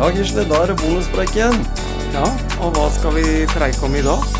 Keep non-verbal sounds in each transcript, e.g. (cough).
Ja, Gisle, da er det bonuspreik igjen. Ja, og hva skal vi preike om i dag?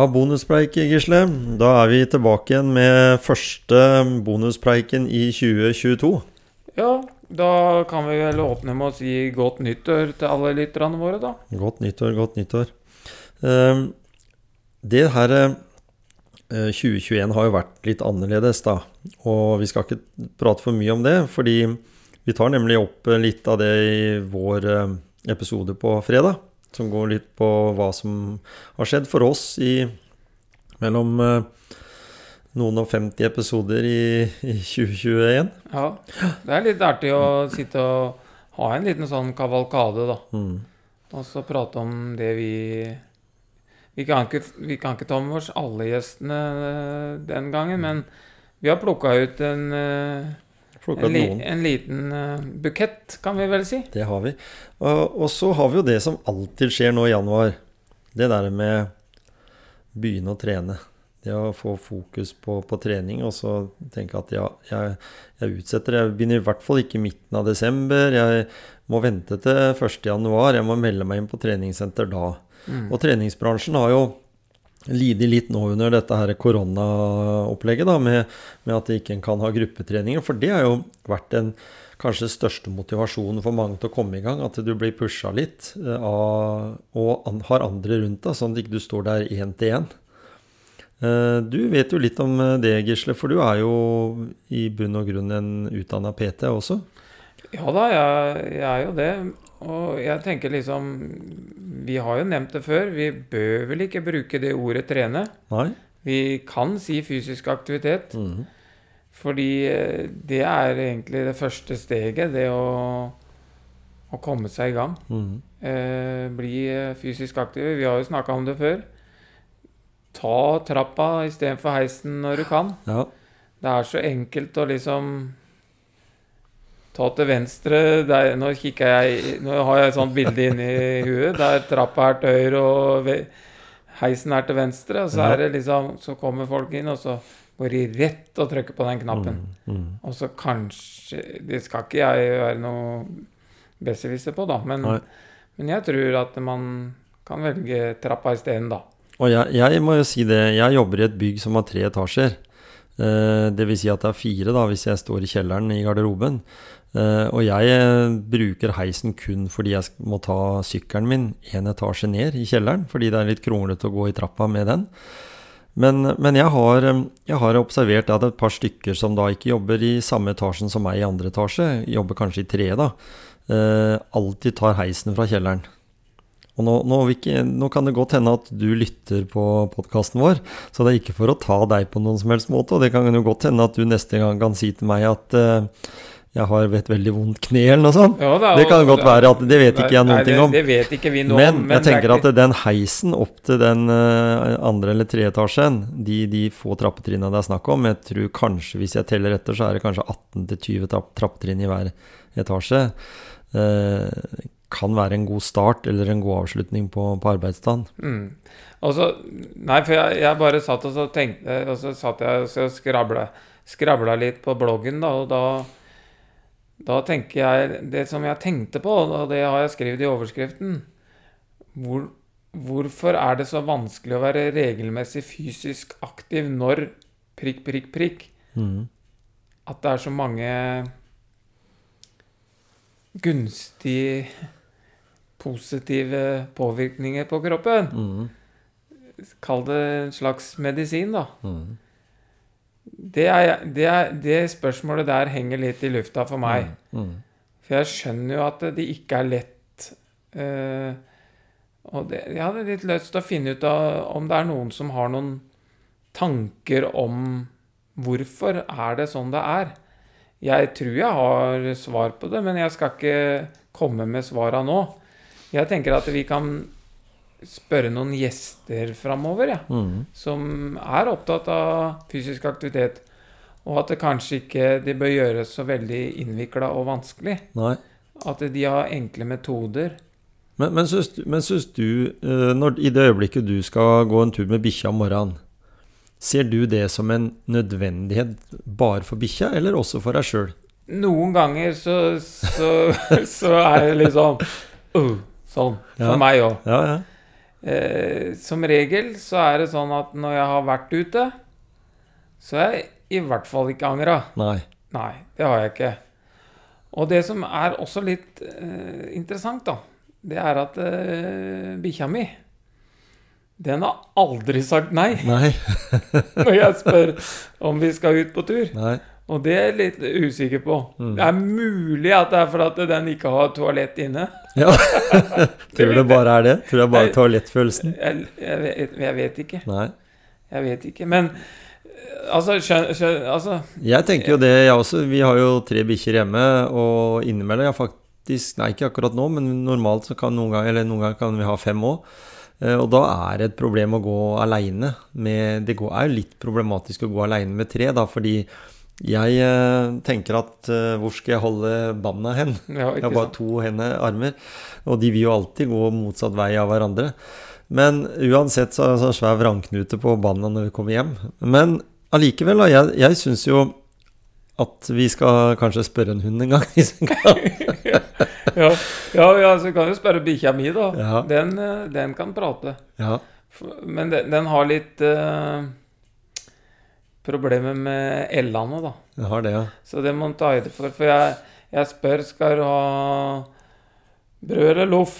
Ja, bonuspreik, Gisle. Da er vi tilbake igjen med første bonuspreiken i 2022. Ja, da kan vi vel åpne med å si godt nyttår til alle lytterne våre, da. Godt nyttår, godt nyttår. Eh, Det her eh, 2021 har jo vært litt annerledes, da. Og vi skal ikke prate for mye om det, fordi vi tar nemlig opp eh, litt av det i vår eh, episode på fredag. Som går litt på hva som har skjedd for oss i mellom eh, noen og 50 episoder i, i 2021. Ja, det er litt artig å sitte og ha en liten sånn kavalkade, da. Mm. Og så prate om det vi vi kan, ikke, vi kan ikke ta med oss alle gjestene eh, den gangen, men vi har plukka ut en, eh, en, li, en liten uh, bukett, kan vi vel si. Det har vi. Og, og så har vi jo det som alltid skjer nå i januar. Det der med begynne å trene. Det å få fokus på, på trening, og så tenke at ja, jeg, jeg utsetter. Jeg begynner i hvert fall ikke i midten av desember. Jeg må vente til 1. januar. Jeg må melde meg inn på treningssenter da. Mm. Og treningsbransjen har jo lidd litt nå under dette her koronaopplegget, da, med, med at ikke kan ha gruppetreninger. For det har jo vært den kanskje største motivasjonen for mange til å komme i gang. At du blir pusha litt eh, av, og har andre rundt deg, sånn at ikke du står der én til én. Eh, Du vet jo litt om det, Gisle, for du er jo i bunn og grunn en utdanna PT også. Ja da, jeg, jeg er jo det. Og jeg tenker liksom Vi har jo nevnt det før. Vi bør vel ikke bruke det ordet trene. Nei? Vi kan si fysisk aktivitet. Mhm. Fordi eh, det er egentlig det første steget. Det å, å komme seg i gang. Mhm. Eh, bli eh, fysisk aktiv. Vi har jo snakka om det før. Ta trappa istedenfor heisen når du kan. Ja. Det er så enkelt å liksom Ta til venstre der, Nå jeg Nå har jeg et sånt bilde inni huet der trappa er til høyre og heisen er til venstre. Og så er det liksom Så kommer folk inn, og så går de rett og trykker på den knappen. Mm, mm. Og så kanskje Det skal ikke jeg være noe besserwisser på, da, men, men jeg tror at man kan velge trappa isteden, da. Og jeg, jeg må jo si det, jeg jobber i et bygg som har tre etasjer. Eh, det vil si at det er fire da, hvis jeg står i kjelleren i garderoben. Eh, og jeg eh, bruker heisen kun fordi jeg må ta sykkelen min en etasje ned i kjelleren, fordi det er litt kronglete å gå i trappa med den. Men, men jeg, har, jeg har observert at et par stykker som da ikke jobber i samme etasjen som meg i andre etasje, jobber kanskje i tre, da, alltid tar heisen fra kjelleren. Og nå, nå, ikke, nå kan det godt hende at du lytter på podkasten vår, så det er ikke for å ta deg på noen som helst måte. Og det kan jo godt hende at du neste gang kan si til meg at uh, jeg har et veldig vondt kne eller noe sånt. Ja, Det kan godt være at det vet ikke jeg noen Nei, ting om. Det vet ikke vi noe Men, om. jeg det er tenker at den heisen opp til den uh, andre eller tredje etasjen, de, de få trappetrinnene det er snakk om, jeg tror kanskje, hvis jeg teller etter, så er det kanskje 18-20 trapp, trappetrinn i hver etasje, eh, kan være en god start eller en god avslutning på, på arbeidsdagen. Mm. Også, nei, for jeg, jeg bare satt og så tenkte Og så satt jeg og skrabla, skravla litt på bloggen, da, og da Da tenker jeg Det som jeg tenkte på, og det har jeg skrevet i overskriften hvor, Hvorfor er det så vanskelig å være regelmessig fysisk aktiv når prikk, prikk, prikk? Mm. At det er så mange gunstige, positive påvirkninger på kroppen. Mm. Kall det en slags medisin, da. Mm. Det, er, det, er, det spørsmålet der henger litt i lufta for meg. Mm. For jeg skjønner jo at det ikke er lett. uh, og det, jeg hadde litt lyst til å finne ut av om det er noen som har noen tanker om hvorfor er det sånn det er. Jeg tror jeg har svar på det, men jeg skal ikke komme med svara nå. Jeg tenker at vi kan spørre noen gjester framover, ja, Mm. som er opptatt av fysisk aktivitet. Og at det kanskje ikke det bør gjøres så veldig innvikla og vanskelig. Nei. At de har enkle metoder. Men, men, syns, men syns du, eh, når, i det øyeblikket du skal gå en tur med bikkja om morgenen, ser du det som en nødvendighet bare for bikkja, eller også for deg sjøl? Noen ganger så, så, (laughs) så er det sånn uh, Sånn. For Ja. meg òg. Ja, ja. Eh, som regel så er det sånn at når jeg har vært ute, så har jeg i hvert fall ikke angra. Nei. Nei, det har jeg ikke. Og det som er også litt eh, interessant, da, det er at eh, bikkja mi den har aldri sagt nei Nei. (laughs) når jeg spør om vi skal ut på tur. Nei. Og det er jeg litt usikker på. Mm. Det er mulig at det er fordi den ikke har toalett inne. Ja. (laughs) Tror du det bare er det? Tror du det er bare toalettfølelsen? Jeg, jeg, vet, jeg vet ikke. Nei. Jeg vet ikke. Men eh, altså, skjøn, skjøn, altså Jeg tenker jo det, jeg også. Vi har jo tre bikkjer hjemme, og innimellom jeg faktisk Nei, ikke akkurat nå, men normalt så kan noen ganger, eller noen ganger kan vi ha fem òg. Og da er det et problem å gå aleine. Det er jo litt problematisk å gå aleine med tre, da, fordi jeg eh, tenker at eh, hvor skal jeg holde banda hen? (laughs) ja, Jeg har bare sant? to hender, armer, og de vil jo alltid gå motsatt vei av hverandre. Men uansett så er det sånn svær vrangknute på banda når vi kommer hjem. Men allikevel, jeg, jeg syns jo at vi skal kanskje spørre en hund en gang. hvis vi kan. ja, ja, ja, så kan du spørre bikkja mi, da. Ja. Den, eh, den kan prate. Ja, Men den, den har litt eh, problemer med L-ene, da. jeg har det, ja. Så det må man ta høyde for. For jeg, jeg spør skal du ha brød eller loff.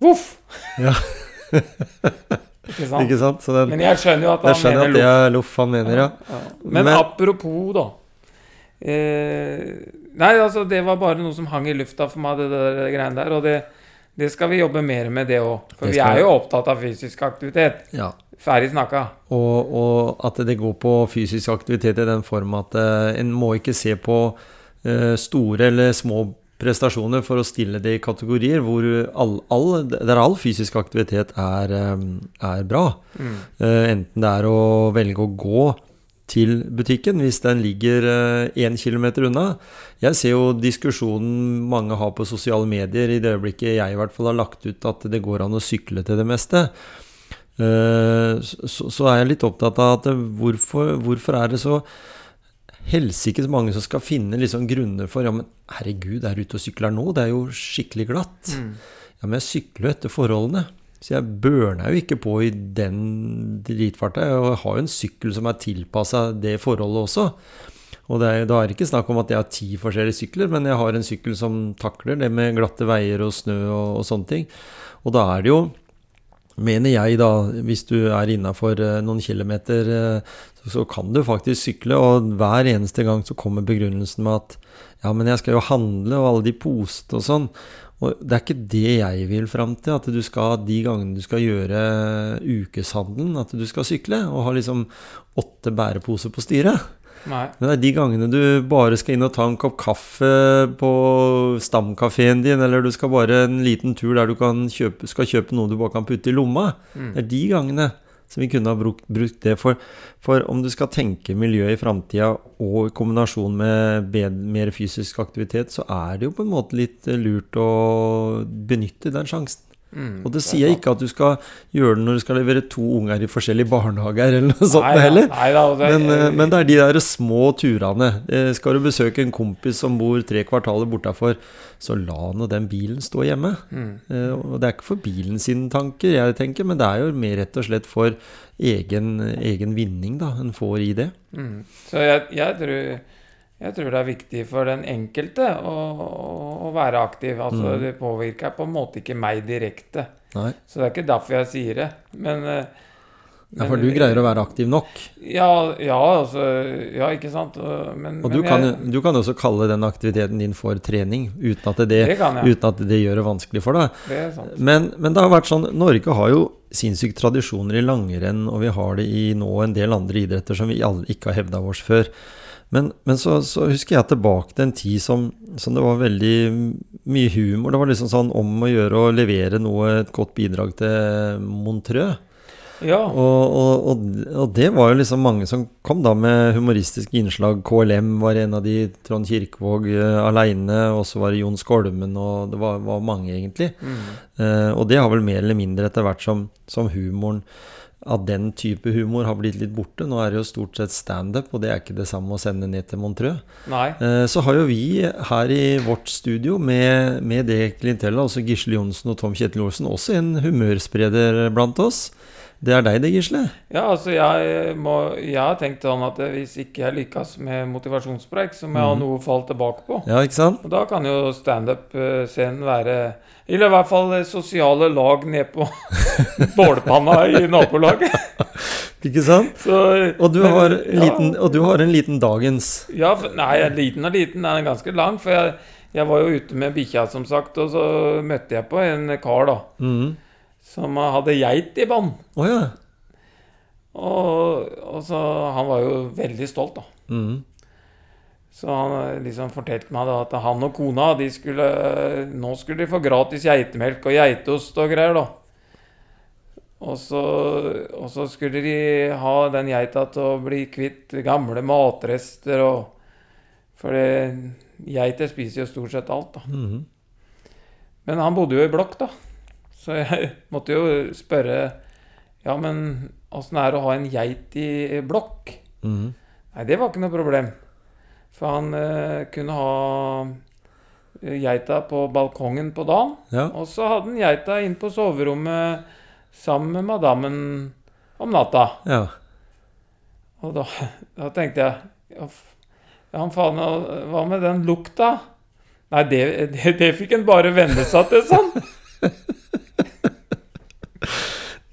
Voff! Ja. (laughs) Ikke sant? Ikke sant? Den, Men jeg skjønner jo at han mener loff. loff han mener, ja. Ja. Men, Men- apropos, da. Eh, nei, altså, det var bare noe som hang i lufta for meg, det der greiene der. Og det, det skal vi jobbe mer med, det òg. For Det vi er jo opptatt av fysisk aktivitet. ja. Ferdig snakka. Og, og at det går på fysisk aktivitet i den form at eh, en må ikke se på eh, store eller små prestasjoner for å stille det i kategorier hvor all, all, der all fysisk aktivitet er, eh, er bra. Mm. Enten det er å velge å gå til butikken hvis den ligger én kilometer unna. Jeg ser jo diskusjonen mange har på sosiale medier i det øyeblikket jeg i hvert fall har lagt ut at det går an å sykle til det meste. Eh, så, så er jeg litt opptatt av at hvorfor, hvorfor er det så helsikes mange som skal finne liksom grunner for Ja, men herregud, er du ute og sykler nå? Det er jo skikkelig glatt. Mm. Ja, men jeg sykler jo etter forholdene. Så jeg børner jo ikke på i den dritfarta. Jeg har jo en sykkel som er tilpassa det forholdet også. Og det er, da er det ikke snakk om at jeg har ti forskjellige sykler, men jeg har en sykkel som takler det med glatte veier og snø og, og sånne ting. Og da er det jo, mener jeg da, hvis du er innafor noen kilometer, eh, så, kan du faktisk sykle. Og hver eneste gang så kommer begrunnelsen med at ja, men jeg skal jo handle, og alle de posene og sånn. Og det er ikke det jeg vil fram til. At du skal de gangene du skal gjøre ukeshandelen, at du skal sykle og ha liksom åtte bæreposer på styret. Nei. Men det er de gangene du bare skal inn og ta en kopp kaffe på stamkafeen din, eller du skal bare en liten tur der du kan kjøpe, skal kjøpe noe du bare kan putte i lomma. Mm. Det er de gangene som vi kunne ha brukt, brukt det for. For om du skal tenke miljø i framtida og i kombinasjon med bedre, mer fysisk aktivitet, så er det jo på en måte litt lurt å benytte den sjansen. Mm, Og det er sier jeg ikke at du skal gjøre det når du skal levere to unger i forskjellige (laughs) barnehager eller noe sånt Nei heller. Nei det, Men, eh, men det er de der små turene. Eh, Skal du besøke en kompis som bor tre kvartaler bortafor, så la nå den bilen stå hjemme. mm. Eh, Og det er ikke for bilen sine tanker, jeg tenker, men det er jo mer rett og slett for egen, egen vinning da, en får i det. Mm. Så jeg, jeg, tror, jeg tror det er viktig for den enkelte å, å, å være aktiv. Altså, Mm. Det påvirker på en måte ikke meg direkte. Nei. Så det er ikke derfor jeg sier det. Men, men Ja, for du greier å være aktiv nok. Ja, ja, altså Ja, ikke sant? Men, Og du men kan, jeg, du kan også kalle den aktiviteten din for trening, uten at det, Det uten at det gjør det vanskelig for deg. Det er sant. Men, men det har vært sånn Norge har jo sinnssykt tradisjoner i langrenn, og vi har det i nå en del andre idretter som vi alle ikke har hevda oss før. Men, men så, så, husker jeg tilbake til en tid som, som, det var veldig mye humor. Det var liksom sånn om å gjøre å levere noe, et godt bidrag til Montreux. Ja. Og, og, og, og, det var jo liksom mange som kom da med humoristiske innslag. KLM var en av de, Trond Kirkevåg uh, aleine, og så var det Jon Skolmen, og det var, var mange, egentlig. Mm. Uh, og det har vel mer eller mindre etter hvert som, som humoren av den type humor har blitt litt borte. Nå er det jo stort sett standup, og det er ikke det samme å sende ned til Montreux. Nei. Eh, så har jo vi her i vårt studio med, med det klientellet, altså Gisle Johnsen og Tom Kjetil Olsen, også en humørspreder blant oss. Det er deg det, Gisle? Ja, altså jeg, må, jeg har tenkt sånn at hvis ikke jeg lykkes med motivasjonspreik, så må jeg ha mhm. noe å falle tilbake på. Ja, ikke sant? Og da kan jo standup-scenen være Eller i hvert fall sosiale lag ned på (laughs) bålpanna i nabolaget. (laughs) ikke sant? Så, og, du men, liten, ja. og, du har en liten dagens Ja, nei, liten og liten er ganske lang. For jeg, jeg var jo ute med bikkja, som sagt, og så møtte jeg på en kar, da. Mm som hadde geit i bånd. Oh, ja. og, og, så Han var jo veldig stolt, da. Mm. Så han liksom fortalte meg da at han og kona de skulle, nå skulle de få gratis geitemelk og geitost og greier. da. Og så, og så, skulle de ha den geita til å bli kvitt gamle matrester og For geiter spiser jo stort sett alt, da. Mm. Men han bodde jo i blokk, da. Så jeg (laughs) måtte jo spørre Ja, men åssen er det å ha en geit i blokk? Mm. Nei, det var ikke noe problem. For han eh, kunne ha eh, geita på balkongen på dagen. Ja. Og så hadde han geita inn på soverommet sammen med madammen om natta. Ja. Og da, (laughs) da tenkte jeg Ja, ja faen, hva med den lukta? Nei, det, (laughs) det, det fikk en bare venne seg til, sånn.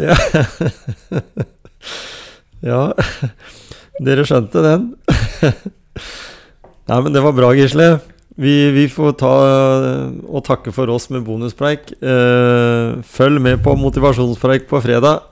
Ja. (laughs) ja. Dere skjønte den? Nei, men det var bra, Gisle. Vi, vi får ta og takke for oss med bonuspreik. Eh, følg med på motivasjonspreik på fredag.